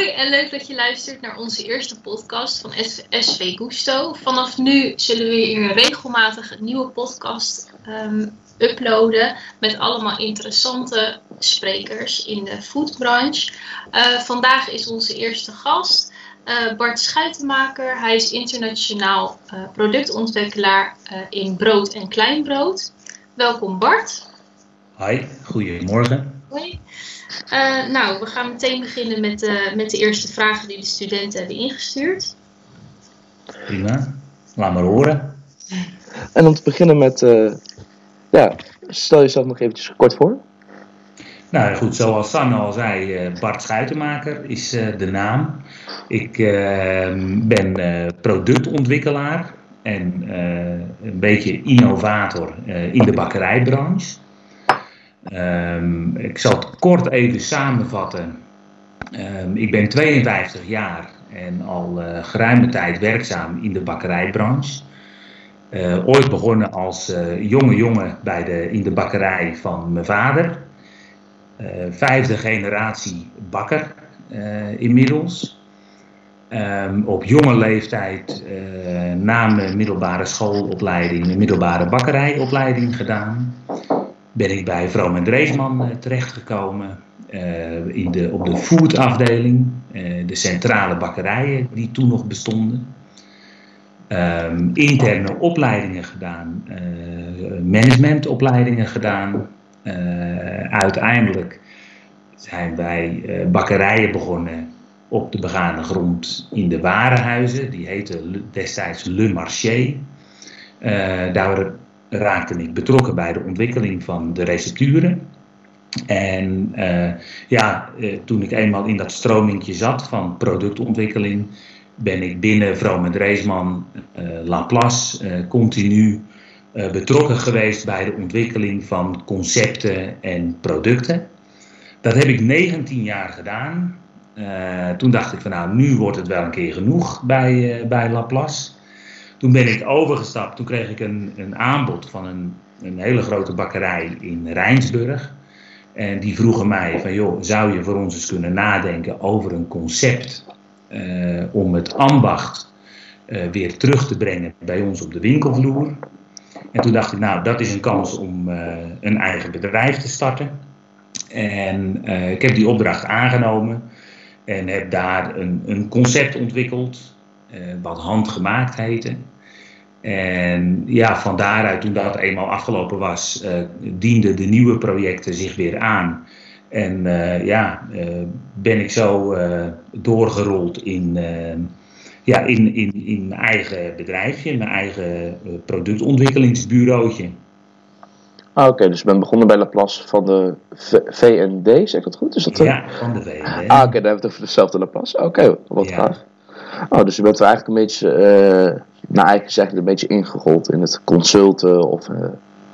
Hoi en leuk dat je luistert naar onze eerste podcast van SV Gusto. Vanaf nu zullen we hier regelmatig een nieuwe podcast ehm, uploaden met allemaal interessante sprekers in de foodbranche. Uh, vandaag is onze eerste gast uh, Bart Schuitenmaker. Hij is internationaal uh, productontwikkelaar in brood en kleinbrood. Welkom Bart. Hi, goedemorgen. Hoi. Uh, nou, we gaan meteen beginnen met, uh, met de eerste vragen die de studenten hebben ingestuurd. Prima, laat maar horen. En om te beginnen met, uh, ja, stel jezelf nog eventjes kort voor. Nou goed, zoals Sanne al zei, Bart Schuitenmaker is de naam. Ik ben productontwikkelaar en een beetje innovator in de bakkerijbranche. Um, ik zal het kort even samenvatten. Um, ik ben 52 jaar en al uh, geruime tijd werkzaam in de bakkerijbranche. Uh, ooit begonnen als uh, jonge jongen bij de, in de bakkerij van mijn vader. vijfde generatie bakker inmiddels. Um, op jonge leeftijd na mijn middelbare schoolopleiding een middelbare bakkerijopleiding gedaan ben ik bij Vroom en Dreesman uh, terechtgekomen. Uh, in de, op de foodafdeling, uh, de centrale bakkerijen die toen nog bestonden. Um, interne opleidingen gedaan, managementopleidingen gedaan. uiteindelijk zijn wij bakkerijen begonnen op de begane grond in de warenhuizen. Die heette destijds Le Marché. daar raakte ik betrokken bij de ontwikkeling van de recepturen. En uh, ja, uh, toen ik eenmaal in dat stromingje zat van productontwikkeling, ben ik binnen Vroom en uh, Laplace, continu betrokken geweest bij de ontwikkeling van concepten en producten. Dat heb ik 19 jaar gedaan. toen dacht ik van nou, nu wordt het wel een keer genoeg bij, bij Laplace. Toen ben ik overgestapt. Toen kreeg ik een, een aanbod van een, een hele grote bakkerij in Rijnsburg. En die vroegen mij van, joh, zou je voor ons eens kunnen nadenken over een concept uh, om het ambacht uh, weer terug te brengen bij ons op de winkelvloer. En toen dacht ik, nou, dat is een kans om uh, een eigen bedrijf te starten. En ik heb die opdracht aangenomen en heb daar een, een concept ontwikkeld, wat handgemaakt heette. En ja, van daaruit, toen dat eenmaal afgelopen was, uh, dienden de nieuwe projecten zich weer aan. En uh, ja, uh, ben ik zo doorgerold in, ja, in, in, in mijn eigen bedrijfje, mijn eigen productontwikkelingsbureautje. Ah, Oké, dus je bent begonnen bij Laplace van de v VND, zeg ik dat goed? Is dat ja, van de VND. Ah, oké, okay, dan hebben we het over dezelfde Laplace. Oké, okay, wat ja. gaaf. Oh, dus je bent er eigenlijk een beetje nou, eigenlijk zeg ik een beetje ingerold in het consulten of uh,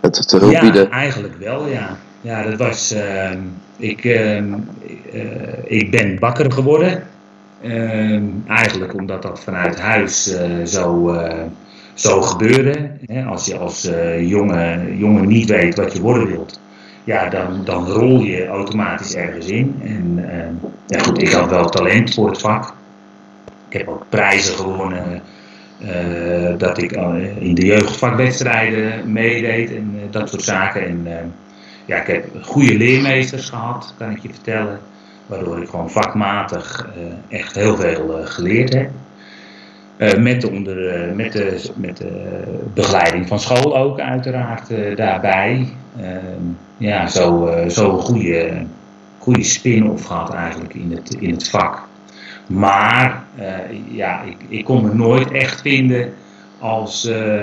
het te hulp bieden? Ja, eigenlijk wel, ja. Ja, dat was. Uh, ik, uh, ik ben bakker geworden. Ehm, eigenlijk omdat dat vanuit huis eh, zo, zo gebeurde. Hè? Als je als jonge, jongen niet weet wat je worden wilt, ja, dan, dan rol je automatisch ergens in. En ehm, ja, goed, ik had wel talent voor het vak. Heb ook prijzen gewonnen uh, dat ik uh, in de jeugdvakwedstrijden meedeed en uh, dat soort zaken. En ja, ik heb goede leermeesters gehad, kan ik je vertellen. Waardoor ik gewoon vakmatig echt heel veel geleerd heb. met, de onder, met, de, met de begeleiding van school ook uiteraard daarbij. ja, zo, zo goede, goede spin-off gehad eigenlijk in het, in het vak. Maar uh, ja, ik, ik kon me nooit echt vinden als, uh,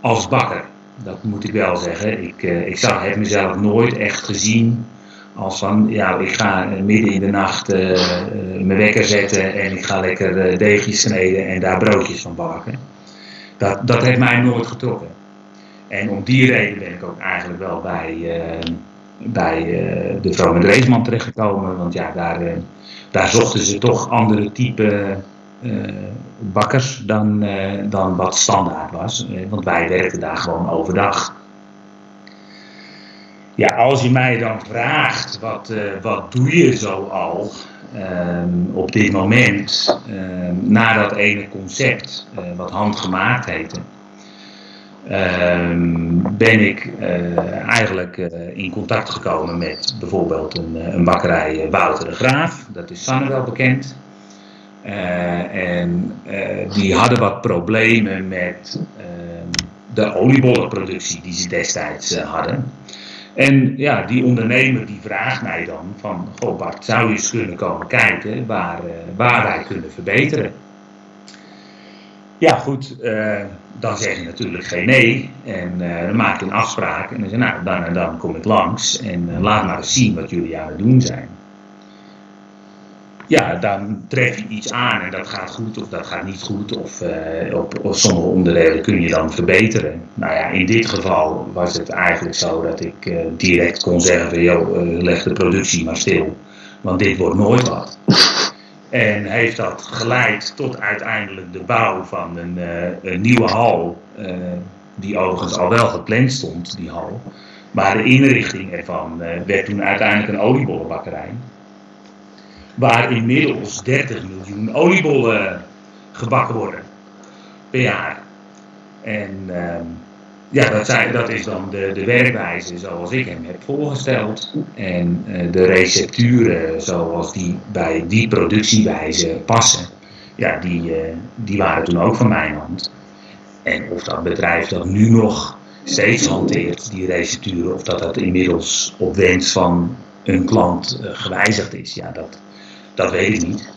als bakker. Dat moet ik wel zeggen. Ik, uh, ik zag, heb mezelf nooit echt gezien als van, ja, ik ga midden in de nacht mijn wekker zetten en ik ga lekker deegjes snijden en daar broodjes van bakken. Dat, dat heeft mij nooit getrokken. En om die reden ben ik ook eigenlijk wel bij, bij de vrouw met Reesman terechtgekomen. Want ja, daar daar zochten ze toch andere type uh, bakkers dan, uh, dan wat standaard was. Uh, want wij werkten daar gewoon overdag. Ja, als je mij dan vraagt, wat, wat doe je zo al? ehm, op dit moment, ehm, na dat ene concept, eh, wat handgemaakt heette, ben ik eh, eigenlijk eh, in contact gekomen met bijvoorbeeld een, een bakkerij Wouter de Graaf, dat is Sanne wel bekend. en die hadden wat problemen met de oliebollenproductie die ze destijds hadden. En ja, die ondernemer die vraagt mij dan van, goh Bart, zou je eens kunnen komen kijken waar, waar wij kunnen verbeteren? Ja goed, uh, dan zeg je natuurlijk geen nee en uh, dan maak ik een afspraak en dan zeg nou dan en kom ik langs en laat maar eens zien wat jullie aan het doen zijn ja, dan tref je iets aan en dat gaat goed of dat gaat niet goed. Of op, sommige onderdelen kun je dan verbeteren. Nou ja, in dit geval was het eigenlijk zo dat ik direct kon zeggen joh, leg de productie maar stil. Want dit wordt nooit wat. En heeft dat geleid tot uiteindelijk de bouw van een, een nieuwe hal. die overigens al wel gepland stond, die hal. Maar de inrichting ervan werd toen uiteindelijk een oliebollenbakkerij waar inmiddels 30 miljoen oliebollen gebakken worden per jaar. En uh, ja, dat, zijn, dat, is dan de, de werkwijze zoals ik hem heb voorgesteld. En uh, de recepturen zoals die bij die productiewijze passen, ja, die, uh, die waren toen ook van mijn hand. En of dat bedrijf dat nu nog steeds hanteert, die recepturen, of dat dat inmiddels op wens van een klant uh, gewijzigd is, ja, dat, dat weet ik niet.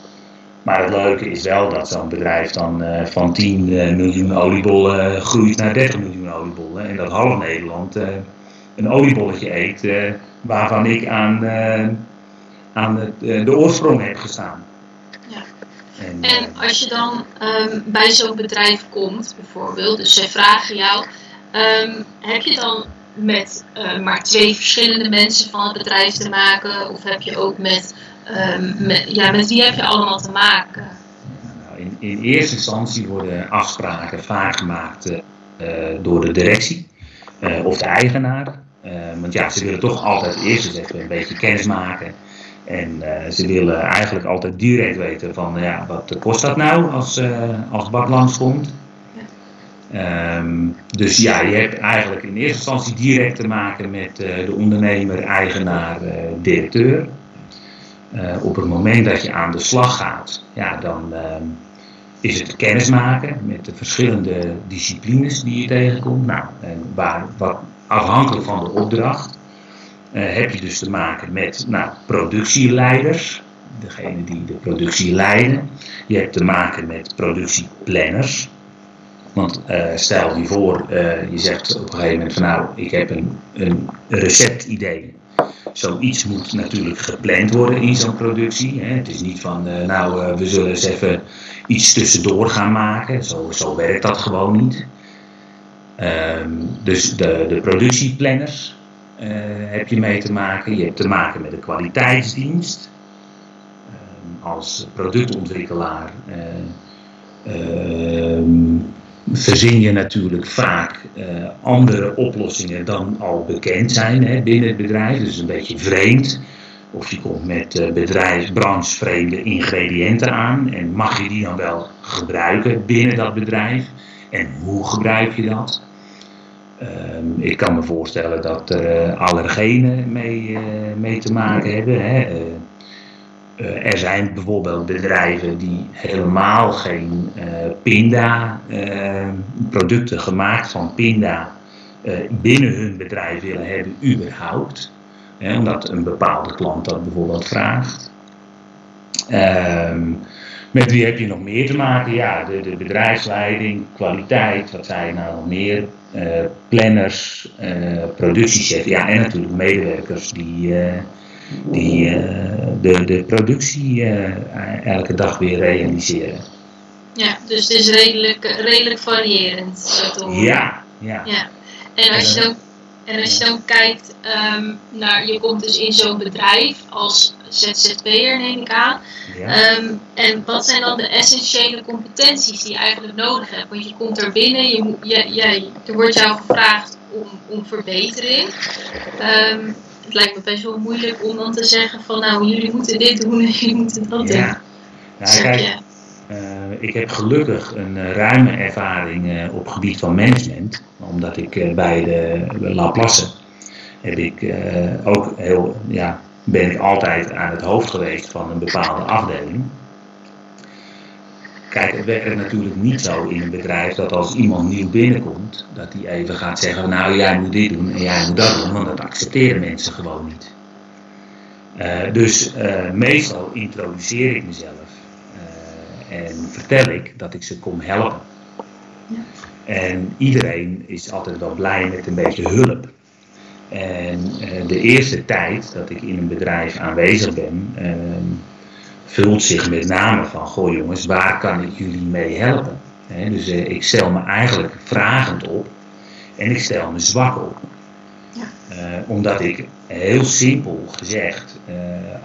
Maar het leuke is wel dat zo'n bedrijf dan uh, van 10 uh, miljoen oliebollen uh, groeit naar 30 miljoen oliebollen. En dat half Nederland een oliebolletje eet waarvan ik aan, aan het, de oorsprong heb gestaan. Ja. En, en als je dan um, bij zo'n bedrijf komt, bijvoorbeeld, dus zij vragen jou, um, heb je dan met maar twee verschillende mensen van het bedrijf te maken? Of heb je ook met Um, met, ja, met wie heb je allemaal te maken? Nou, in, in, eerste instantie worden afspraken vaak gemaakt uh, door de directie uh, of de eigenaar. Uh, want ja, ze willen toch altijd eerst eens even een beetje kennis maken. En ze willen eigenlijk altijd direct weten van ja, wat kost dat nou als, als Bart langskomt. Ja. Um, dus ja, je hebt eigenlijk in eerste instantie direct te maken met de ondernemer, eigenaar, directeur. Uh, op het moment dat je aan de slag gaat, ja, dan uh, is het kennismaken met de verschillende disciplines die je tegenkomt. Nou, en waar, wat, afhankelijk van de opdracht uh, heb je dus te maken met nou, productieleiders, degene die de productie leiden. Je hebt te maken met productieplanners. Want stel je voor, je zegt op een gegeven moment van nou, ik heb een, een receptidee zoiets moet natuurlijk gepland worden in zo'n productie. Hè. Het is niet van, uh, nou, uh, we zullen eens even iets tussendoor gaan maken. Zo, zo werkt dat gewoon niet. Um, dus de, de productieplanners uh, heb je mee te maken. Je hebt te maken met de kwaliteitsdienst. Um, als productontwikkelaar um, verzin je natuurlijk vaak uh, andere oplossingen dan al bekend zijn hè, binnen het bedrijf. Dus een beetje vreemd. Of je komt met uh, bedrijf, branchevreemde ingrediënten aan en mag je die dan wel gebruiken binnen dat bedrijf? En hoe gebruik je dat? Um, ik kan me voorstellen dat er uh, allergenen mee, mee te maken hebben. Hè. Uh, er zijn bijvoorbeeld bedrijven die helemaal geen uh, pinda, uh, producten gemaakt van pinda binnen hun bedrijf willen hebben, überhaupt. Omdat een bepaalde klant dat bijvoorbeeld vraagt. Ehm, met wie heb je nog meer te maken? Ja, de, de bedrijfsleiding, kwaliteit, wat zijn nou nog meer? planners, productiechef, ja, en natuurlijk medewerkers die die uh, de, de productie uh, elke dag weer realiseren. Ja, dus het is redelijk, redelijk variërend. Ja, ja, ja. En als je dan, en als je dan kijkt um, naar, je komt dus in zo'n bedrijf als ZZP'er neem ik aan. Ja. Um, en wat zijn dan de essentiële competenties die je eigenlijk nodig hebt? Want je komt er binnen, je, je, je, er wordt jou gevraagd om, om verbetering. Um, het lijkt me best wel moeilijk om dan te zeggen van nou, jullie moeten dit doen en jullie moeten dat doen. Ja, nou, kijk, uh, ik heb gelukkig een uh, ruime ervaring uh, op gebied van management, omdat ik bij de Laplace heb ik ook heel, ja, ben ik altijd aan het hoofd geweest van een bepaalde afdeling. Kijk, het werkt natuurlijk niet zo in een bedrijf dat als iemand nieuw binnenkomt, dat hij even gaat zeggen, nou jij moet dit doen en jij moet dat doen, want dat accepteren mensen gewoon niet. Uh, dus uh, meestal introduceer ik mezelf uh, en vertel ik dat ik ze kom helpen. Ja. En iedereen is altijd wel blij met een beetje hulp. En de eerste tijd dat ik in een bedrijf aanwezig ben, ehm, vult zich met name van, goh jongens, waar kan ik jullie mee helpen? He, dus eh, ik stel me eigenlijk vragend op en ik stel me zwak op. Ja. Uh, omdat ik heel simpel gezegd, uh,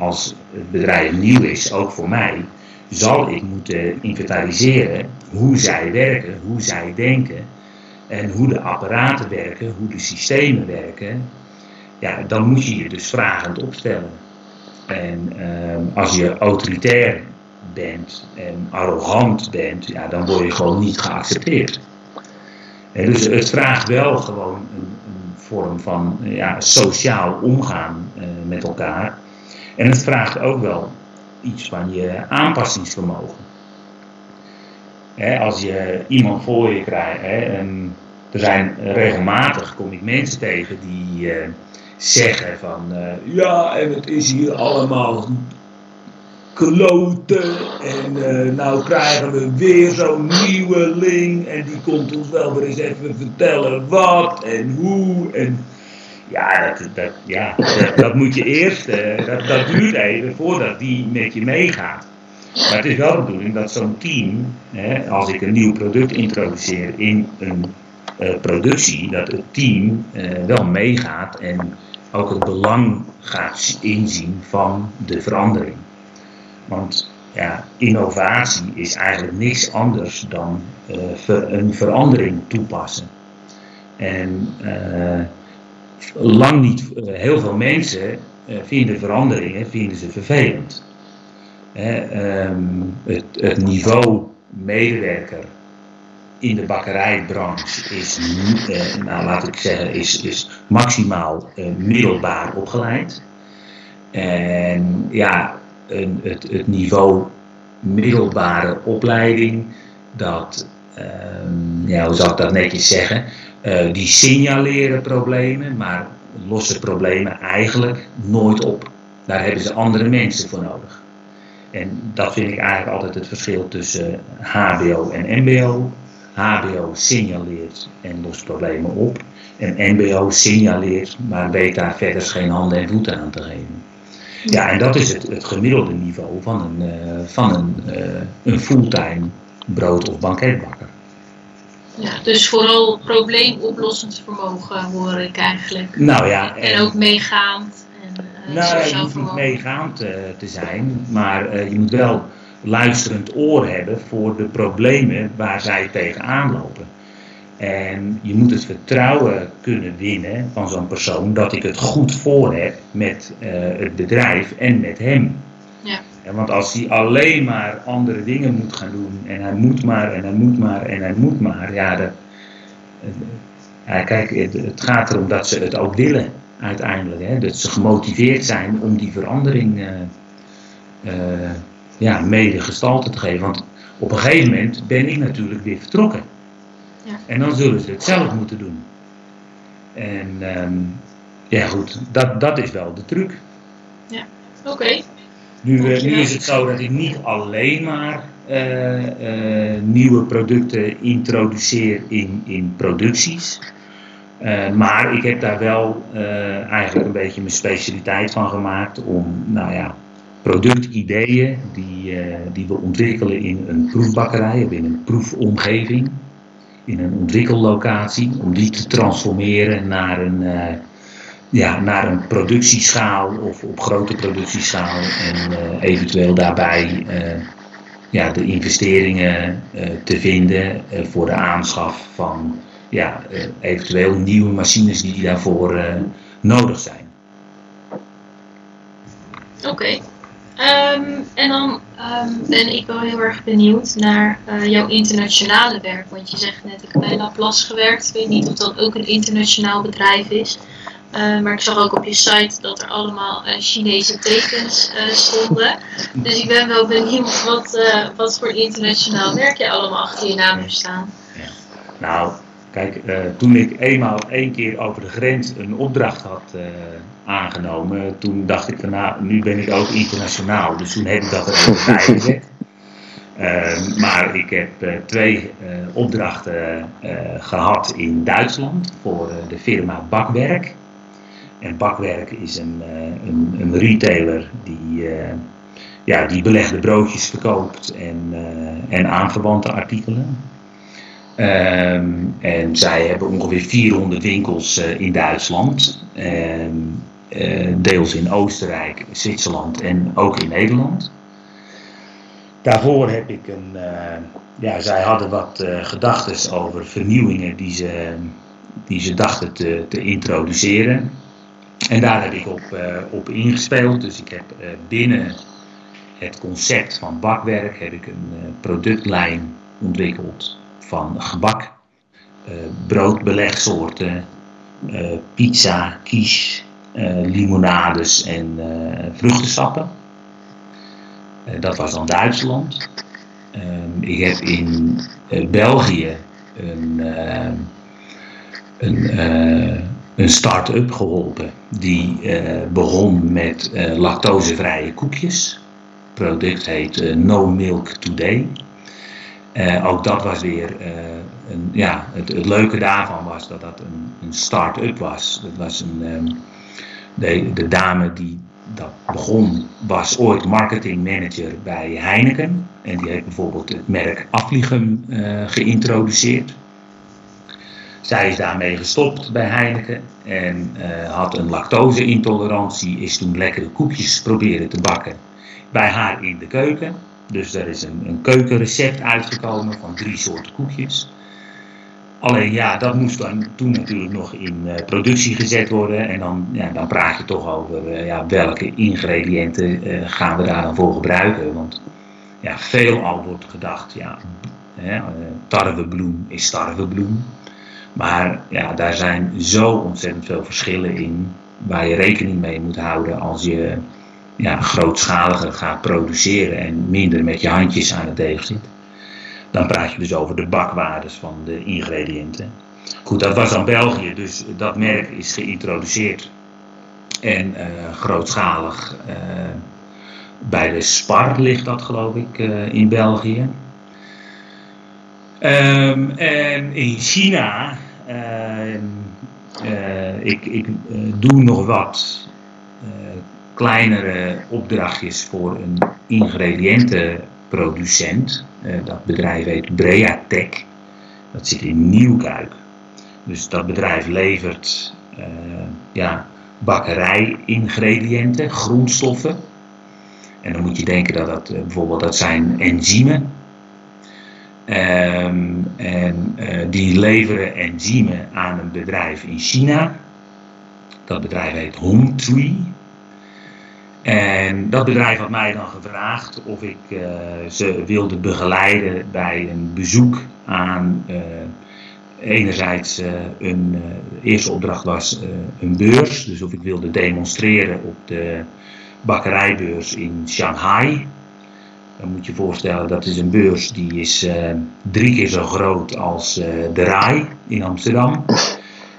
als het bedrijf nieuw is, ook voor mij, zal ik moeten inventariseren hoe zij werken, hoe zij denken en hoe de apparaten werken, hoe de systemen werken. Ja, dan moet je je dus vragend opstellen. En uh, als je autoritair bent en arrogant bent, ja, dan word je gewoon niet geaccepteerd. En dus het vraagt wel gewoon een, een vorm van ja, sociaal omgaan uh, met elkaar. En het vraagt ook wel iets van je aanpassingsvermogen. Als je iemand voor je krijgt, en er zijn regelmatig kom ik mensen tegen die. Uh, zeggen van uh, ja, en het is hier allemaal kloten en uh, nou krijgen we weer zo'n nieuweling en die komt ons wel weer eens even vertellen wat en hoe en ja, dat, dat, ja, dat, moet je eerst, uh, dat, dat duurt even voordat die met je meegaat. Maar het is wel de bedoeling dat zo'n team, hè, als ik een nieuw product introduceer in een productie, dat het team uh, wel meegaat en ook het belang gaat inzien van de verandering. Want ja, innovatie is eigenlijk niks anders dan ver, een verandering toepassen. En uh, lang niet, uh, heel veel mensen vinden veranderingen vinden ze vervelend. Um, het, het niveau medewerker in de bakkerijbranche is, eh, nou, laat ik zeggen, is, is maximaal eh, middelbaar opgeleid. En ja, een, het, het niveau middelbare opleiding, dat, ehm, ja, hoe zou ik dat netjes zeggen, uh, die signaleren problemen, maar lossen problemen eigenlijk nooit op. Daar hebben ze andere mensen voor nodig. En dat vind ik eigenlijk altijd het verschil tussen HBO en MBO. HBO signaleert en lost problemen op. En MBO signaleert, maar weet daar verder geen handen en voeten aan te geven. Ja, en dat is het, het gemiddelde niveau van een, uh, van een, uh, een fulltime brood- of banketbakker. Ja, dus vooral probleemoplossend vermogen hoor ik eigenlijk. Nou ja. En, en ook meegaand. En, uh, nou, je hoeft niet meegaand te zijn, maar je moet wel luisterend oor hebben voor de problemen waar zij tegenaan lopen. En je moet het vertrouwen kunnen winnen van zo'n persoon dat ik het goed voor heb met uh, het bedrijf en met hem. Ja. want als hij alleen maar andere dingen moet gaan doen en hij moet maar en hij moet maar en hij moet maar, ja, dat, uh, ja kijk, het, het, gaat erom dat ze het ook willen uiteindelijk. Hè? Dat ze gemotiveerd zijn om die verandering uh, ja, mede gestalte te geven. Want op een gegeven moment ben ik natuurlijk weer vertrokken. Ja. En dan zullen ze het zelf moeten doen. En um, ja goed, dat, dat is wel de truc. Ja, oké. Okay. Nu, uh, nu is het zo dat ik niet alleen maar uh, uh, nieuwe producten introduceer in, in producties. maar ik heb daar wel eigenlijk een beetje mijn specialiteit van gemaakt om, nou ja, productideeën die, uh, die we ontwikkelen in een proefbakkerij of in een proefomgeving, in een ontwikkellocatie, om die te transformeren naar een, uh, ja, naar een productieschaal of op grote productieschaal en uh, eventueel daarbij ja, de investeringen te vinden voor de aanschaf van ja, eventueel nieuwe machines die daarvoor nodig zijn. Oké. Ehm, en dan ehm, ben ik wel heel erg benieuwd naar uh, jouw internationale werk. Want je zegt net, ik heb bij Laplace gewerkt. Ik weet niet of dat ook een internationaal bedrijf is. Uh, maar ik zag ook op je site dat er allemaal uh, Chinese tekens stonden. Dus ik ben wel benieuwd wat, wat voor internationaal werk je allemaal achter je naam hebt staan. Ja. Nou, Kijk, uh, toen ik eenmaal één keer over de grens een opdracht had uh, aangenomen, toen dacht ik van nou, nu ben ik ook internationaal. Dus toen heb ik dat er even bij gezet. Uh, maar ik heb twee opdrachten gehad in Duitsland voor de firma Bakwerk. En Bakwerk is een, een, een retailer die, ja, die belegde broodjes verkoopt en, en aanverwante artikelen. Um, en zij hebben ongeveer 400 winkels uh, in Duitsland, um, uh, deels in Oostenrijk, Zwitserland en ook in Nederland. Daarvoor heb ik een, uh, ja, zij hadden wat gedachten over vernieuwingen die ze, die ze dachten te, te introduceren. En daar heb ik op, op ingespeeld. Dus ik heb binnen het concept van bakwerk heb ik een productlijn ontwikkeld van gebak, uh, broodbelegsoorten, uh, pizza, quiche, uh, limonades en vruchtensappen. dat was dan Duitsland. Ehm, ik heb in België een, een, een start-up geholpen die begon met lactosevrije koekjes. Het product heet No Milk Today. Uh, ook dat was weer, uh, een, ja, het, leuke daarvan was dat dat een, een start-up was. Dat was een, um, de, de dame die dat begon, was ooit marketingmanager bij Heineken. En die heeft bijvoorbeeld het merk Afligem uh, geïntroduceerd. Zij is daarmee gestopt bij Heineken en had een lactose-intolerantie. Is toen lekkere koekjes proberen te bakken bij haar in de keuken. Dus er is een, een keukenrecept uitgekomen van drie soorten koekjes. Alleen ja, dat moest dan toen natuurlijk nog in uh, productie gezet worden. En dan, ja, dan praat je toch over uh, ja, welke ingrediënten uh, gaan we daar dan voor gebruiken. Want ja, veelal wordt gedacht, ja, tarwebloem is tarwebloem. Maar ja, daar zijn zo ontzettend veel verschillen in waar je rekening mee moet houden als je ja, grootschaliger gaat produceren en minder met je handjes aan het deeg zit. Dan praat je dus over de bakwaardes van de ingrediënten. Goed, dat was dan België, dus dat merk is geïntroduceerd. En uh, grootschalig uh, bij de Spar ligt dat geloof ik uh, in België. Um, en in China, ehm, ik, ik doe nog wat kleinere opdrachtjes voor een ingrediëntenproducent. Uh, dat bedrijf heet Breatech. Dat zit in Nieuwkuik. Dus dat bedrijf levert uh, ja, bakkerij-ingrediënten, grondstoffen. En dan moet je denken dat dat uh, bijvoorbeeld dat zijn enzymen. Um, en die leveren enzymen aan een bedrijf in China. Dat bedrijf heet Hongtree. En dat bedrijf had mij dan gevraagd of ik uh, ze wilde begeleiden bij een bezoek aan. Uh, enerzijds uh, een eerste opdracht was een beurs, dus of ik wilde demonstreren op de bakkerijbeurs in Shanghai. Dan moet je je voorstellen, dat is een beurs die is drie keer zo groot als de RAI in Amsterdam.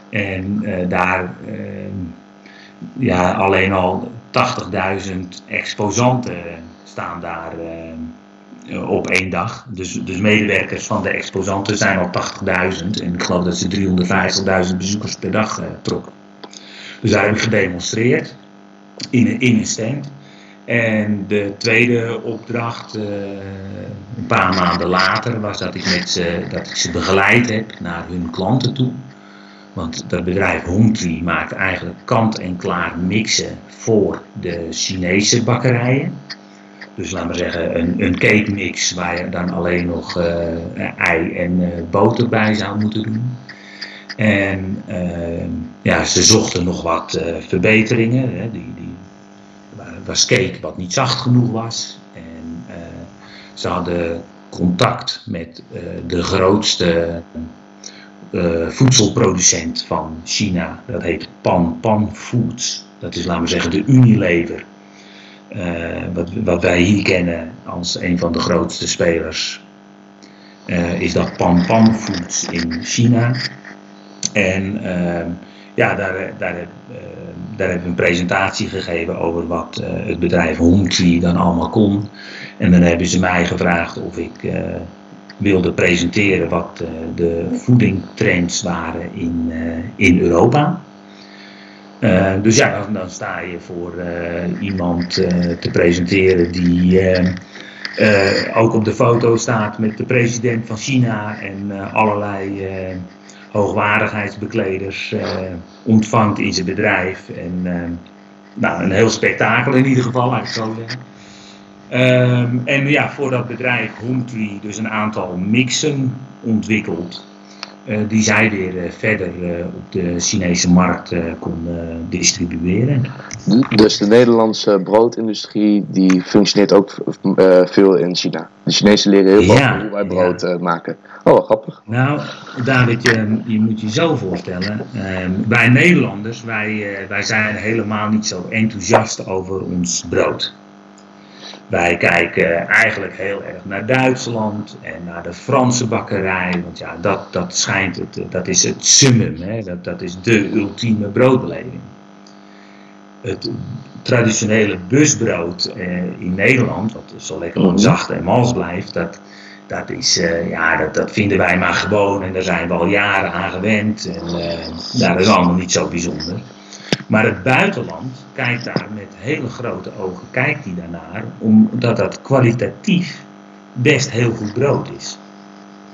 En daar ja, alleen al 80.000 exposanten staan daar uh, op één dag. Dus, dus medewerkers van de exposanten zijn al 80.000. En ik geloof dat ze 350.000 bezoekers per dag uh, trokken. Dus daar heb ik gedemonstreerd in, een stand. En de tweede opdracht, uh, een paar maanden later, was dat ik, met ze, dat ik ze begeleid heb naar hun klanten toe. Want dat bedrijf Hongtree maakt eigenlijk kant-en-klaar mixen voor de Chinese bakkerijen. Dus laten we zeggen een, een cake mix waar je dan alleen nog uh, ei en uh, boter bij zou moeten doen. En uh, ja, ze zochten nog wat verbeteringen. Hè. Die, die, was cake wat niet zacht genoeg was. En ze hadden contact met de grootste voedselproducent van China. Dat heet Pan Pan Foods. Dat is, laten we zeggen, de Unilever. wat, wat wij hier kennen als een van de grootste spelers uh, is dat Pan Pan Foods in China. En uh, ja, daar, daar, daar hebben we een presentatie gegeven over wat het bedrijf Hongqi dan allemaal kon. En dan hebben ze mij gevraagd of ik wilde presenteren wat de voedingtrends waren in, in Europa. dus ja, dan, sta je voor iemand te presenteren die ook op de foto staat met de president van China en allerlei hoogwaardigheidsbekleders ontvangt in zijn bedrijf. En nou, een heel spektakel in ieder geval, ik zo zeggen. Um, en ja, voor dat bedrijf Humtli dus een aantal mixen ontwikkeld. Uh, die zij weer uh, verder uh, op de Chinese markt kon distribueren. Dus de Nederlandse broodindustrie die functioneert ook veel in China. De Chinezen leren heel veel ja, hoe wij brood ja. maken. Oh, grappig. Nou, David, je, je moet je zo voorstellen. Ehm, wij Nederlanders, wij, wij zijn helemaal niet zo enthousiast over ons brood. Wij kijken eigenlijk heel erg naar Duitsland en naar de Franse bakkerij. Want ja, dat, dat schijnt, het, dat is het summum. Hè? Dat, dat is de ultieme broodbeleving. Het traditionele busbrood eh, in Nederland, wat zo lekker mm zacht en mals blijft, dat, dat, is, uh, ja, dat, dat vinden wij maar gewoon en daar zijn we al jaren aan gewend. En uh, dat is allemaal niet zo bijzonder. Maar het buitenland kijkt daar met hele grote ogen, kijkt die daarnaar, omdat dat kwalitatief best heel goed brood is.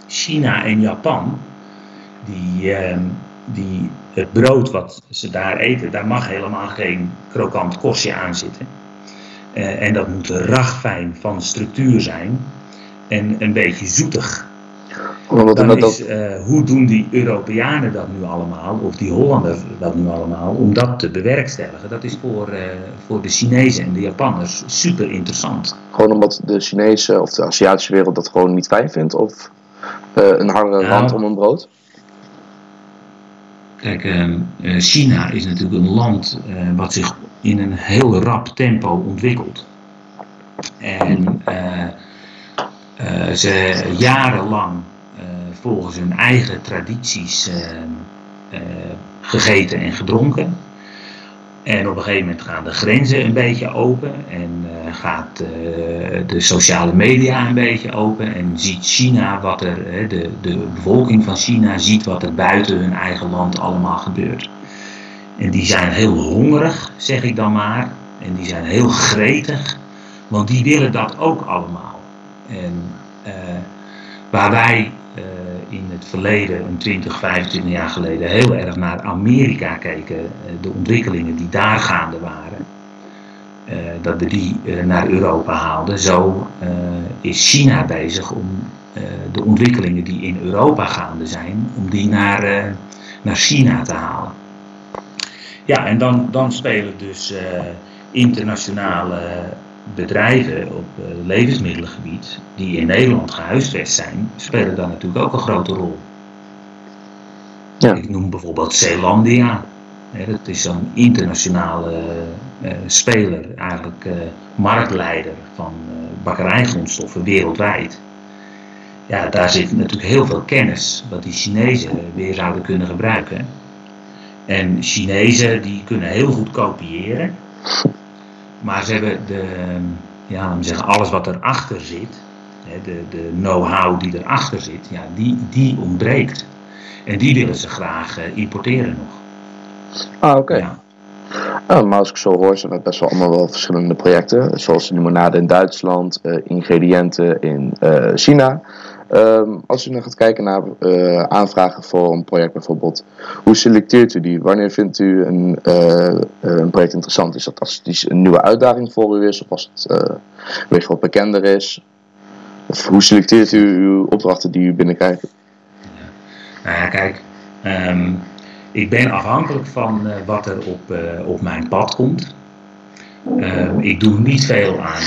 China en Japan, die, uh, die, het brood wat ze daar eten, daar mag helemaal geen krokant kostje aan zitten. Uh, en dat moet ragfijn van structuur zijn en een beetje zoetig. Dan is, uh, hoe doen die Europeanen dat nu allemaal, of die Hollanders dat nu allemaal, om dat te bewerkstelligen? Dat is voor, uh, voor de Chinezen en de Japanners super interessant. Gewoon omdat de Chinese of de Aziatische wereld dat gewoon niet fijn vindt? Of uh, een hardere nou, rand om een brood? Kijk, ehm, China is natuurlijk een land wat zich in een heel rap tempo ontwikkelt. En ze jarenlang volgens hun eigen tradities uh, uh, gegeten en gedronken. En op een gegeven moment gaan de grenzen een beetje open en uh, gaat de sociale media een beetje open en ziet China wat er, de, de bevolking van China ziet wat er buiten hun eigen land allemaal gebeurt. En die zijn heel hongerig, zeg ik dan maar, en die zijn heel gretig, want die willen dat ook allemaal. En waar wij in het verleden, een 20, 25 jaar geleden, heel erg naar Amerika keken, eh, de ontwikkelingen die daar gaande waren, uh, dat we die uh, naar Europa haalden. Zo is China bezig om de ontwikkelingen die in Europa gaande zijn, om die naar, naar China te halen. Ja, en dan, dan spelen dus internationale bedrijven op uh, levensmiddelengebied die in Nederland gehuisvest zijn, spelen daar natuurlijk ook een grote rol. Ja. Ik noem bijvoorbeeld Zeelandia. dat is zo'n internationale uh, speler, eigenlijk marktleider van bakkerijgrondstoffen wereldwijd. Ja, daar zit natuurlijk heel veel kennis wat die Chinezen weer zouden kunnen gebruiken. En Chinezen die kunnen heel goed kopiëren. Maar ze hebben de, ja, zeggen, alles wat erachter zit, de, de know-how die erachter zit, ja, die, die ontbreekt. En die willen ze graag uh, importeren nog. Ah, oké. Ja. Ah, maar als ik zo hoor, zijn het best wel allemaal wel verschillende projecten. Zoals de limonade in Duitsland, uh, ingrediënten in uh, China. Um, als u dan gaat kijken naar uh, aanvragen voor een project bijvoorbeeld, hoe selecteert u die? Wanneer vindt u een, uh, een project interessant? Is dat als het een nieuwe uitdaging voor u is, of als het uh, weer wat bekender is? Of hoe selecteert u uw opdrachten die u binnenkrijgt? Nou ja, kijk, um, ik ben afhankelijk van wat er op, op mijn pad komt. Ehm, ik doe niet veel aan,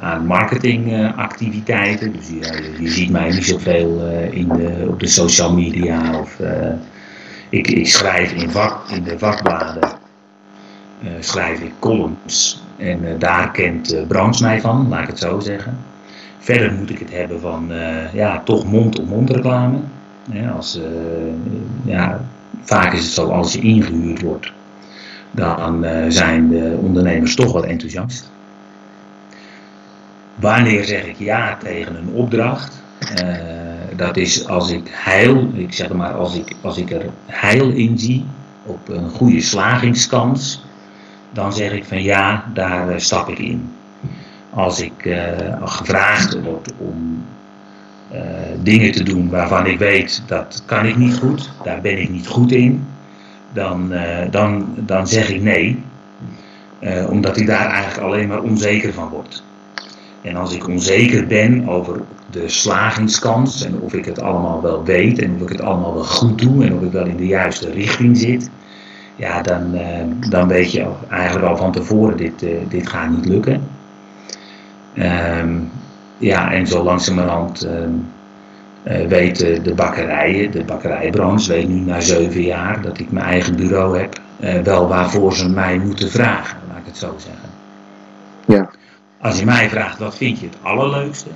aan marketingactiviteiten. dus je, je, ziet mij niet zoveel in de, op de social media. Of, ik, ik, schrijf in, vak, de vakbladen schrijf ik columns. En daar kent Brans mij van, laat ik het zo zeggen. Verder moet ik het hebben van ja, toch mond-op-mond reclame. als, ja, vaak is het zo als je ingehuurd wordt, dan uh, zijn de ondernemers toch wel enthousiast. Wanneer zeg ik ja tegen een opdracht? Uh, dat is als ik heil, ik zeg maar als ik, als ik er heil in zie, op een goede slagingskans, dan zeg ik van ja, daar uh, stap ik in. Als ik gevraagd word om dingen te doen waarvan ik weet dat kan ik niet goed, daar ben ik niet goed in, dan, uh, dan, dan zeg ik nee. Uh, omdat ik daar eigenlijk alleen maar onzeker van word. En als ik onzeker ben over de slagingskans en of ik het allemaal wel weet en of ik het allemaal wel goed doe en of ik wel in de juiste richting zit, ja, dan, uh, dan weet je eigenlijk al van tevoren, dit, dit gaat niet lukken. Um, ja, en zo langzamerhand um, uh, weten de bakkerijen, de bakkerijbranche weet nu na zeven jaar dat ik mijn eigen bureau heb, uh, wel waarvoor ze mij moeten vragen, laat ik het zo zeggen. Ja. Als je mij vraagt wat vind je het allerleukste,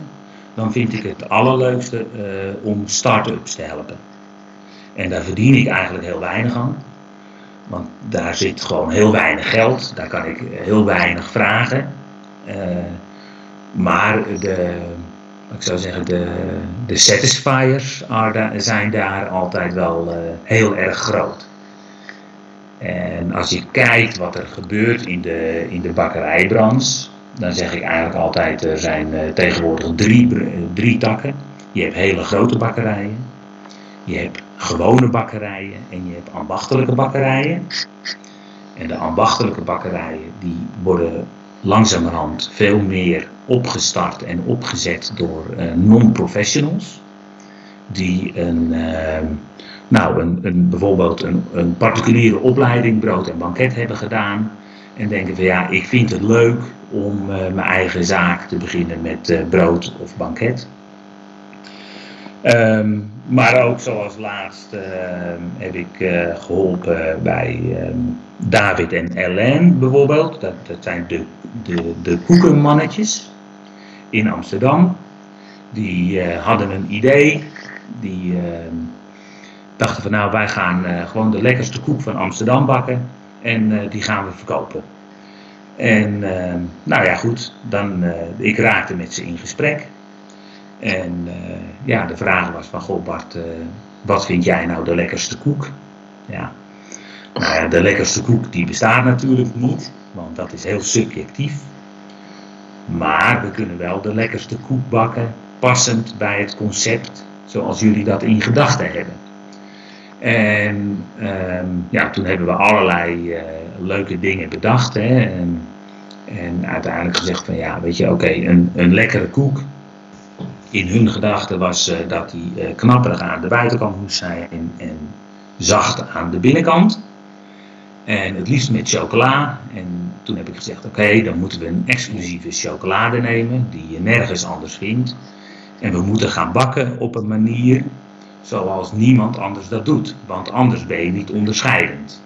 dan vind ik het allerleukste uh, om start-ups te helpen. En daar verdien ik eigenlijk heel weinig aan. Want daar zit gewoon heel weinig geld, daar kan ik heel weinig vragen. maar de, ik zou zeggen, de, de satisfiers zijn daar altijd wel uh, heel erg groot. En als je kijkt wat er gebeurt in de, in de bakkerijbranche, dan zeg ik eigenlijk altijd, er zijn uh, tegenwoordig drie, drie takken. Je hebt hele grote bakkerijen, je hebt gewone bakkerijen en je hebt ambachtelijke bakkerijen. En de ambachtelijke bakkerijen die worden langzamerhand veel meer opgestart en opgezet door uh, non-professionals. Die een, uh, nou, een, een, bijvoorbeeld een, een, particuliere opleiding brood en banket hebben gedaan. En denken van ja, ik vind het leuk om uh, mijn eigen zaak te beginnen met brood of banket. Um, maar ook zoals laatst heb ik geholpen bij um, David en Ellen bijvoorbeeld. Dat, dat zijn de, de, de koekenmannetjes in Amsterdam. Die uh, hadden een idee. Die uh, dachten van nou wij gaan uh, gewoon de lekkerste koek van Amsterdam bakken. En die gaan we verkopen. En nou ja goed, dan, ik raakte met ze in gesprek. En ja, de vraag was van goh Bart, wat vind jij nou de lekkerste koek? Ja, nou ja, de lekkerste koek die bestaat natuurlijk niet, want dat is heel subjectief. Maar we kunnen wel de lekkerste koek bakken, passend bij het concept zoals jullie dat in gedachten hebben. En um, ja, toen hebben we allerlei uh, leuke dingen bedacht. Hè, en, en, uiteindelijk gezegd van ja, weet je, oké, een, een lekkere koek. In hun gedachten was uh, dat die uh, knapperig aan de buitenkant moest zijn en zacht aan de binnenkant. En het liefst met chocola. En toen heb ik gezegd: oké, dan moeten we een exclusieve chocolade nemen die je nergens anders vindt. En we moeten gaan bakken op een manier zoals niemand anders dat doet. Want anders ben je niet onderscheidend.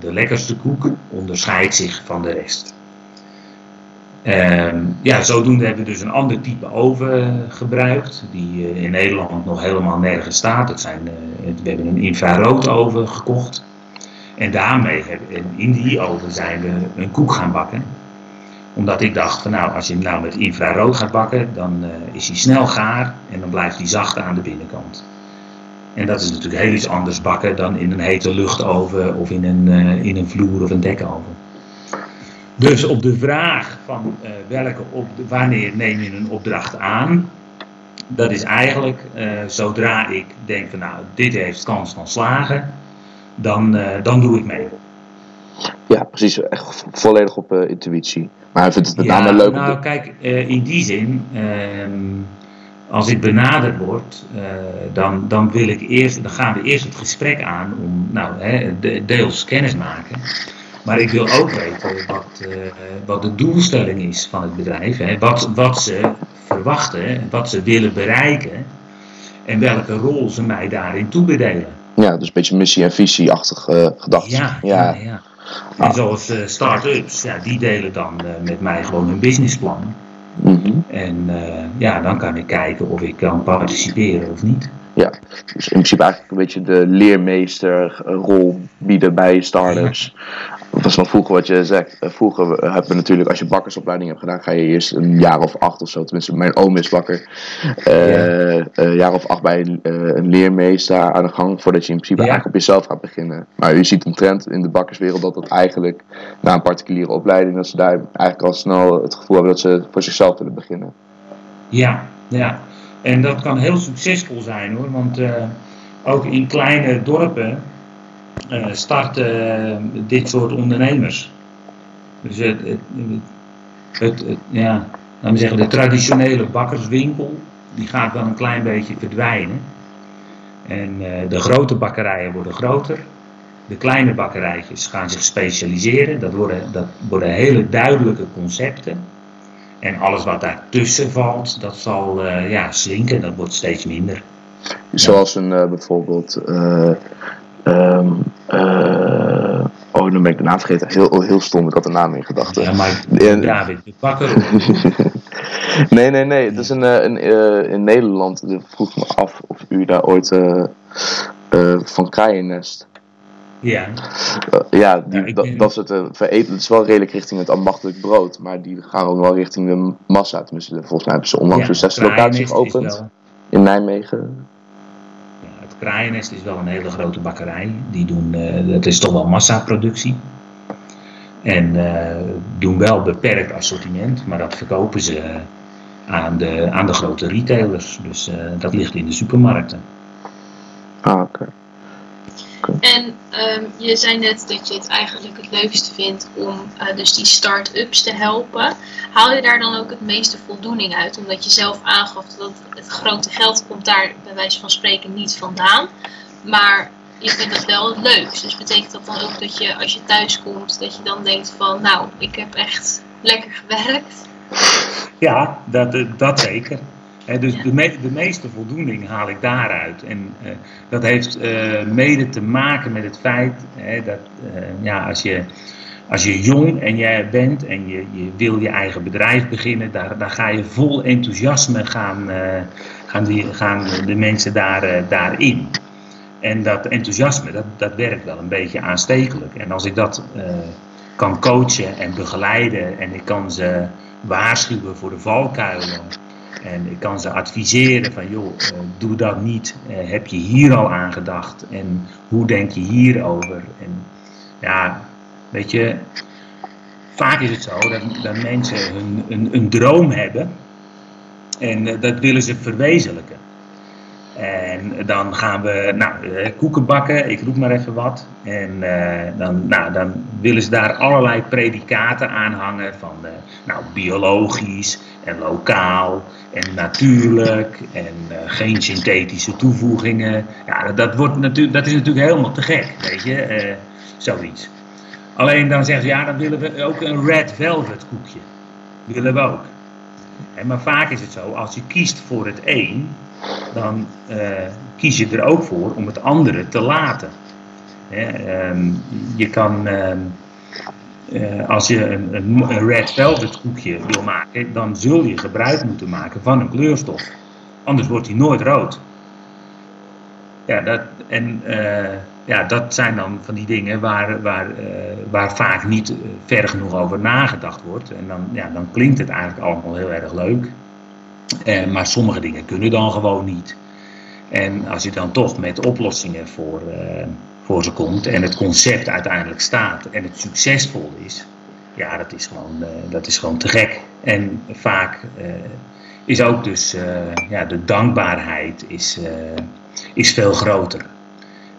De lekkerste koek onderscheidt zich van de rest. Um, ja, zodoende hebben we dus een ander type oven gebruikt, die uh, in Nederland nog helemaal nergens staat. Dat zijn, uh, we hebben een infraroodoven gekocht. En daarmee, in die oven zijn we een koek gaan bakken. Omdat ik dacht nou, als je hem nou met infrarood gaat bakken, dan is hij snel gaar en dan blijft hij zacht aan de binnenkant. En dat is natuurlijk heel iets anders bakken dan in een hete luchtoven of in een, in een vloer of een dekoven. Dus op de vraag van uh, welke op, wanneer neem je een opdracht aan, dat is eigenlijk zodra ik denk van nou, dit heeft kans van slagen, dan, uh, dan doe ik mee. Ja, precies. Echt volledig op intuïtie. Maar hij vindt het met ja, name leuk. Nou, kijk, in die zin, ehm, als ik benaderd word, dan, dan, wil ik eerst, dan gaan we eerst het gesprek aan om, nou, hè, de, deels kennis maken. Maar ik wil ook weten wat, wat de doelstelling is van het bedrijf. Hè. Wat, wat ze verwachten, wat ze willen bereiken en welke rol ze mij daarin toebedelen. Ja, dus een beetje missie- en visieachtige uh, gedachten. Ja, ja, ja. En ah. zoals uh, start-ups, ja, die delen dan uh, met mij gewoon hun businessplan. Mm En ja, dan kan ik kijken of ik kan participeren of niet. Ja, dus in principe eigenlijk een beetje de leermeesterrol bieden bij start-ups. Dat was nog vroeger wat je zegt. Eh, vroeger hebben we natuurlijk, als je bakkersopleiding hebt gedaan, ga je eerst een jaar of acht of zo. Tenminste, mijn oom is bakker. Uh, Een jaar of acht bij een leermeester aan de gang, voordat je in principe eigenlijk op jezelf gaat beginnen. Maar je ziet een trend in de bakkerswereld dat dat eigenlijk na een particuliere opleiding, dat ze daar eigenlijk al snel het gevoel hebben dat ze voor zichzelf willen beginnen. Ja, ja. En dat kan heel succesvol zijn hoor, want uh, ook in kleine dorpen uh, starten uh, dit soort ondernemers. Dus het, het ja, laten we zeggen, de traditionele bakkerswinkel, die gaat wel een klein beetje verdwijnen. En de grote bakkerijen worden groter. De kleine bakkerijtjes gaan zich specialiseren. Dat worden, dat worden hele duidelijke concepten. En alles wat daartussen valt, dat zal uh, ja, slinken, dat wordt steeds minder. Zoals een uh, bijvoorbeeld. Uh, um, oh, nu ben ik de naam vergeten. Heel, heel stom, ik had de naam in gedachten. Ja, maar David de Bakker. nee, nee, nee. Het is een, een, in Nederland. Ik vroeg me af of u daar ooit van Kraaiennest ja. Uh, ja, die, dat, dat is het uh, vereten. Het is wel redelijk richting het ambachtelijk brood, maar die gaan ook wel richting de massa. Tenminste, volgens mij hebben ze onlangs ja, een zesde locatie geopend in Nijmegen. Ja, het Kraaiennest is wel een hele grote bakkerij. Die doen, uh, het is toch wel massaproductie. En doen wel beperkt assortiment, maar dat verkopen ze aan, de, aan de grote retailers. Dus dat ligt in de supermarkten. Ah, oké. En um, je zei net dat je het eigenlijk het leukste vindt om uh, dus die start-ups te helpen. Haal je daar dan ook het meeste voldoening uit? Omdat je zelf aangaf dat het grote geld komt daar bij wijze van spreken niet vandaan. Maar je vindt het wel het leukst. Dus betekent dat dan ook dat je als je thuis komt, dat je dan denkt van nou, ik heb echt lekker gewerkt? Ja, dat, dat zeker dus de, de, meeste voldoening haal ik daaruit. En uh, dat heeft uh, mede te maken met het feit dat uh, ja, als, je, als je jong en jij bent en je, je wil je eigen bedrijf beginnen, daar, daar ga je vol enthousiasme gaan, gaan, die, gaan de mensen daar, daarin. En dat enthousiasme, dat, dat werkt wel een beetje aanstekelijk. En als ik dat kan coachen en begeleiden en ik kan ze waarschuwen voor de valkuilen en ik kan ze adviseren van, joh, uh, doe dat niet. Uh, heb je hier al aan gedacht? En hoe denk je hierover? En ja, weet je, vaak is het zo dat, mensen hun, een, een droom hebben. En uh, dat willen ze verwezenlijken. En dan gaan we nou, koeken bakken, ik roep maar even wat. En dan, nou, dan willen ze daar allerlei predicaten aan hangen van nou, biologisch en lokaal en natuurlijk en geen synthetische toevoegingen. Ja, dat, wordt natuurlijk, dat is natuurlijk helemaal te gek, weet je, zoiets. Alleen dan zeggen ze, ja, dan willen we ook een red velvet koekje. Willen we ook. En maar vaak is het zo, als je kiest voor het een, dan uh, kies je er ook voor om het andere te laten. Um, je kan... Um, uh, als je een, een, red velvet koekje wil maken, dan zul je gebruik moeten maken van een kleurstof. Anders wordt hij nooit rood. Ja, dat, en uh, ja, dat zijn dan van die dingen waar, waar, waar vaak niet ver genoeg over nagedacht wordt. En dan, ja, dan klinkt het eigenlijk allemaal heel erg leuk. Maar sommige dingen kunnen dan gewoon niet. En als je dan toch met oplossingen voor voor ze komt en het concept uiteindelijk staat en het succesvol is, ja, dat is gewoon, uh, dat is gewoon te gek. En vaak is ook dus ja, de dankbaarheid is, is veel groter.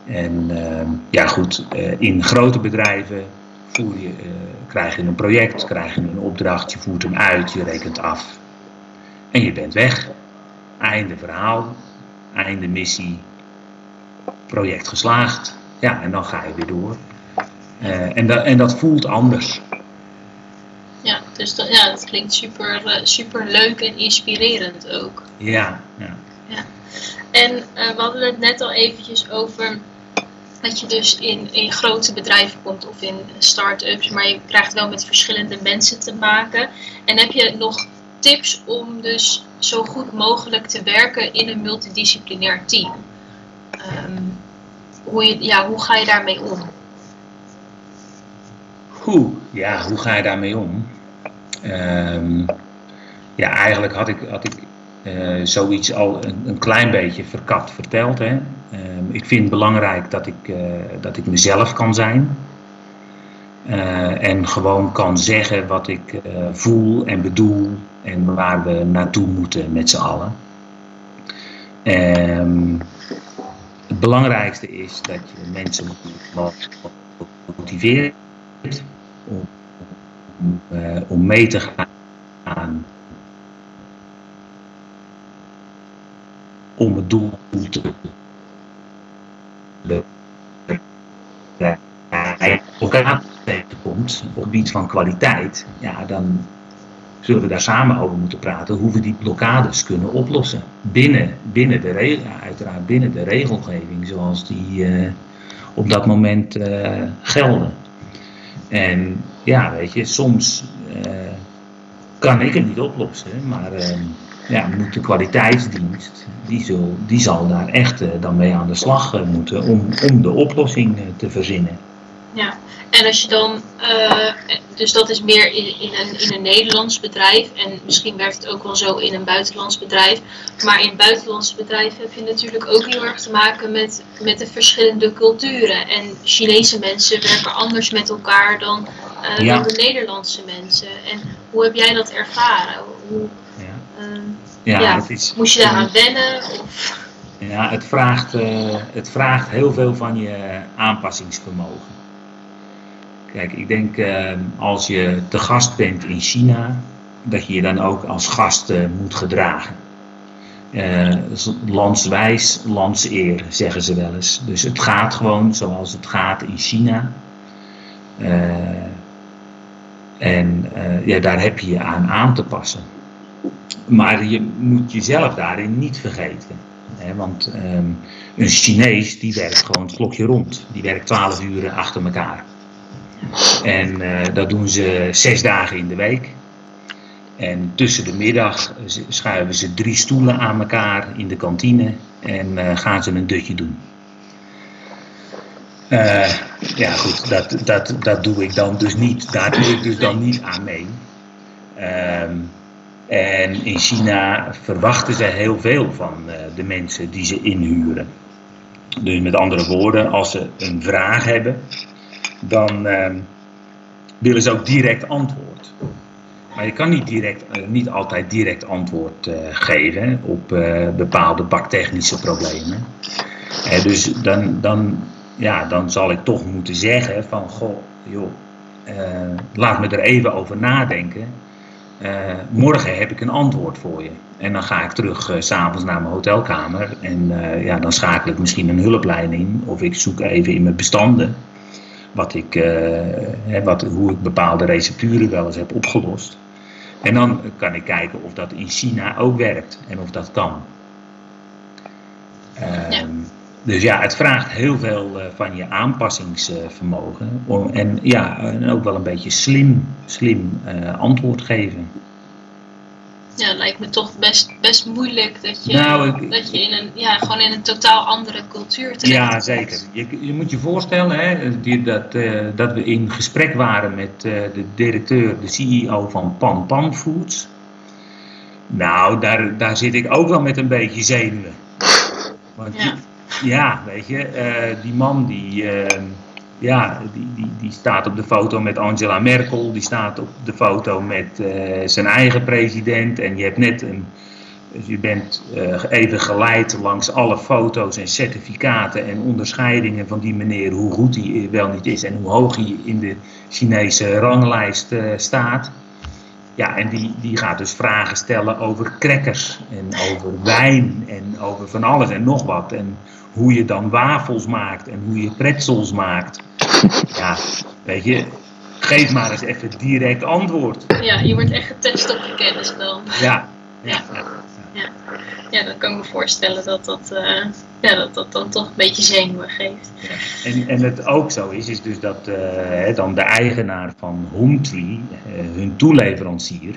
En ja, goed, in grote bedrijven voer je, krijg je een project, krijg je een opdracht, je voert hem uit, je rekent af en je bent weg. Einde verhaal, einde missie, project geslaagd. Ja, en dan ga je weer door. en, dat, en dat voelt anders. Ja, dus dat, ja, dat klinkt super, super leuk en inspirerend ook. Ja, ja. ja. En we hadden het net al eventjes over dat je dus in, in grote bedrijven komt of in start-ups, maar je krijgt wel met verschillende mensen te maken. En heb je nog tips om dus zo goed mogelijk te werken in een multidisciplinair team? Ehm, hoe, je, ja, hoe ga je daarmee om? Hoe, ja, hoe ga je daarmee om? Ehm, ja, eigenlijk had ik, had ik uh, zoiets al een, een, klein beetje verkapt verteld. Hè. Ehm, ik vind het belangrijk dat ik, uh, dat ik mezelf kan zijn. Uh, en gewoon kan zeggen wat ik voel en bedoel en waar we naartoe moeten met z'n allen. Um, het belangrijkste is dat je mensen motiveert om, om, om mee te gaan om het doel te elkaar tegenkomt op het gebied van kwaliteit, ja, dan zullen we daar samen over moeten praten hoe we die blokkades kunnen oplossen. Binnen, binnen de regel, uiteraard binnen de regelgeving zoals die uh, op dat moment uh, gelden. En ja, weet je, soms uh, kan ik het niet oplossen, maar ja, moet de kwaliteitsdienst, die, die zal daar echt dan mee aan de slag moeten om, om de oplossing te verzinnen. Ja, en als je dan, dus dat is meer in, in, een, in een Nederlands bedrijf en misschien werkt het ook wel zo in een buitenlands bedrijf. Maar in een buitenlands bedrijf heb je natuurlijk ook heel erg te maken met, met de verschillende culturen. En Chinese mensen werken anders met elkaar dan, ja. dan de Nederlandse mensen. En hoe heb jij dat ervaren? Hoe, ja, ja het is, moest je daaraan wennen? Of? Ja, het vraagt, het vraagt heel veel van je aanpassingsvermogen. Kijk, ik denk uh, als je te gast bent in China, dat je je dan ook als gast uh, moet gedragen. landswijs, landseer, zeggen ze wel eens. Dus het gaat gewoon zoals het gaat in China. en ja, daar heb je je aan aan te passen. Maar je moet jezelf daarin niet vergeten. Hè? Want um, een Chinees die werkt gewoon het klokje rond. Die werkt 12 uur achter elkaar. En uh, dat doen ze zes dagen in de week. En tussen de middag schuiven ze drie stoelen aan elkaar in de kantine en uh, gaan ze een dutje doen. Uh, ja, goed, dat, dat, dat doe ik dan dus niet. Daar doe ik dus dan niet aan mee. Um, en in China verwachten ze heel veel van de mensen die ze inhuren. Dus met andere woorden, als ze een vraag hebben, dan uh, willen ze ook direct antwoord. Maar je kan niet, direct, uh, niet altijd direct antwoord uh, geven op bepaalde baktechnische problemen. dus dan, dan, ja, dan zal ik toch moeten zeggen van, goh, joh, laat me er even over nadenken. Morgen heb ik een antwoord voor je. En dan ga ik terug uh, s'avonds naar mijn hotelkamer. En ja, dan schakel ik misschien een hulplijn in. Of ik zoek even in mijn bestanden. Wat ik, hè, wat, hoe ik bepaalde recepturen wel eens heb opgelost. En dan kan ik kijken of dat in China ook werkt. En of dat kan. Ja. Ehm, dus ja, het vraagt heel veel van je aanpassingsvermogen. en ja, en ook wel een beetje slim, slim antwoord geven. Ja, lijkt me toch best, best moeilijk dat je, nou, dat je in een, ja, gewoon in een totaal andere cultuur terecht Ja, zeker. Je, je moet je voorstellen hè, die, dat, uh, dat we in gesprek waren met uh, de directeur, de CEO van Pan Pan Foods. Nou, daar, daar zit ik ook wel met een beetje zenuwen. Want ja. Ja, weet je, uh, die man die, uh, ja, die, die, die staat op de foto met Angela Merkel, die staat op de foto met uh, zijn eigen president. En je hebt net een, je bent even geleid langs alle foto's en certificaten en onderscheidingen van die meneer, hoe goed hij wel niet is en hoe hoog hij in de Chinese ranglijst staat. Ja, en die, die gaat dus vragen stellen over crackers en over wijn en over van alles en nog wat. En hoe je dan wafels maakt en hoe je pretzels maakt. Ja, weet je, geef maar eens even direct antwoord. Ja, je wordt echt getest op je kennis dan. Ja. Ja. ja. ja. dan kan ik me voorstellen dat dat, uh, ja, dat, dat dan toch een beetje zenuwen geeft. Ja. En, en het ook zo is, is dus dat uh, dan de eigenaar van Hometree, uh, hun toeleverancier,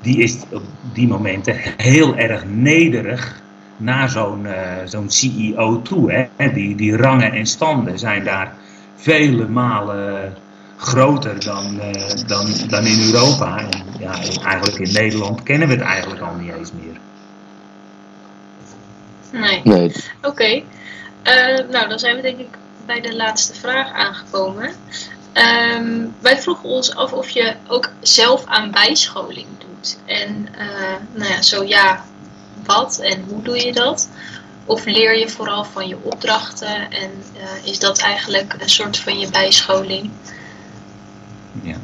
die is op die momenten heel erg nederig naar zo'n zo'n CEO toe. Hè? Die, die rangen en standen zijn daar vele malen groter dan, uh, dan, dan in Europa. En ja, eigenlijk in Nederland kennen we het eigenlijk al niet eens meer. Nee. Nee. Oké. Okay. Uh, nou, dan zijn we denk ik bij de laatste vraag aangekomen. Um, wij vroegen ons af of je ook zelf aan bijscholing doet. En uh, nou ja, zo ja, wat en hoe doe je dat? Of leer je vooral van je opdrachten en uh, is dat eigenlijk een soort van je bijscholing? Ja.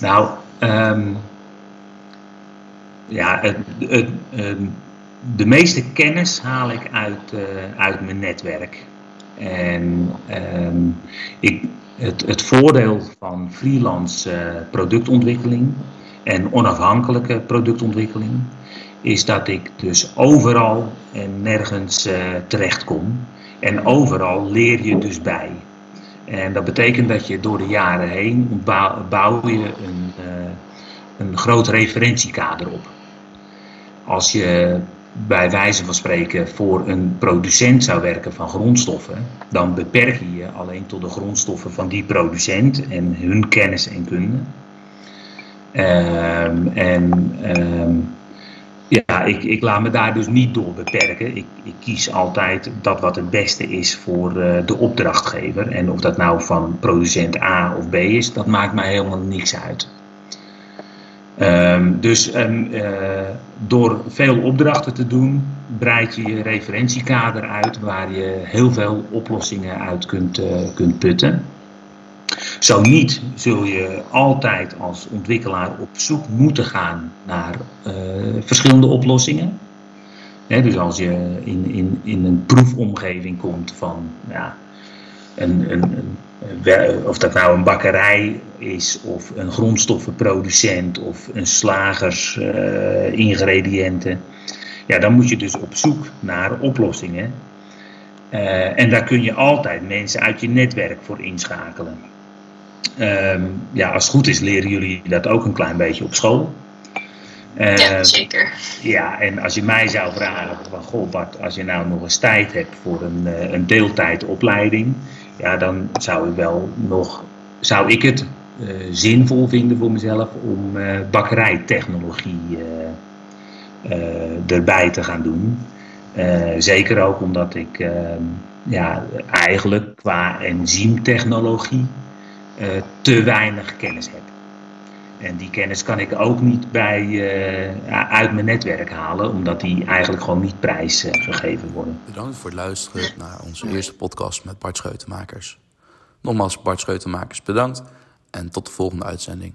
Nou, um, ja, het, het, um, de meeste kennis haal ik uit, uh, uit mijn netwerk. En um, ik, het, het voordeel van freelance uh, productontwikkeling en onafhankelijke productontwikkeling is dat ik dus overal en nergens uh, terechtkom. En overal leer je dus bij. En dat betekent dat je door de jaren heen bouw, je een, uh, een groot referentiekader op. Als je bij wijze van spreken voor een producent zou werken van grondstoffen, dan beperk je je alleen tot de grondstoffen van die producent en hun kennis en kunde. Um, en um, ja, ik, ik laat me daar dus niet door beperken. Ik, ik kies altijd dat wat het beste is voor uh, de opdrachtgever. En of dat nou van producent A of B is, dat maakt mij helemaal niks uit. Um, dus um, uh, door veel opdrachten te doen, breid je je referentiekader uit waar je heel veel oplossingen uit kunt, uh, kunt putten. Zo niet zul je altijd als ontwikkelaar op zoek moeten gaan naar uh, verschillende oplossingen. Dus als je in, in, in een proefomgeving komt van ja, een, een, of dat nou een bakkerij is of een grondstoffenproducent of een slagers uh, ingrediënten. Ja, dan moet je dus op zoek naar oplossingen. Uh, en daar kun je altijd mensen uit je netwerk voor inschakelen. Um, ja, als het goed is leren jullie dat ook een klein beetje op school. Uh, ja, zeker. Ja, en als je mij zou vragen van, goh Bart, als je nou nog eens tijd hebt voor een, uh, een deeltijdopleiding, ja, dan zou ik wel nog, zou ik het uh, zinvol vinden voor mezelf om bakkerijtechnologie erbij te gaan doen. zeker ook omdat ik ehm, ja, eigenlijk qua enzymtechnologie uh, te weinig kennis heb. En die kennis kan ik ook niet bij, uh, uit mijn netwerk halen, omdat die eigenlijk gewoon niet prijsgegeven uh, worden. Bedankt voor het luisteren naar onze eerste podcast met Bart Scheutenmakers. Nogmaals, Bart Scheutenmakers bedankt en tot de volgende uitzending.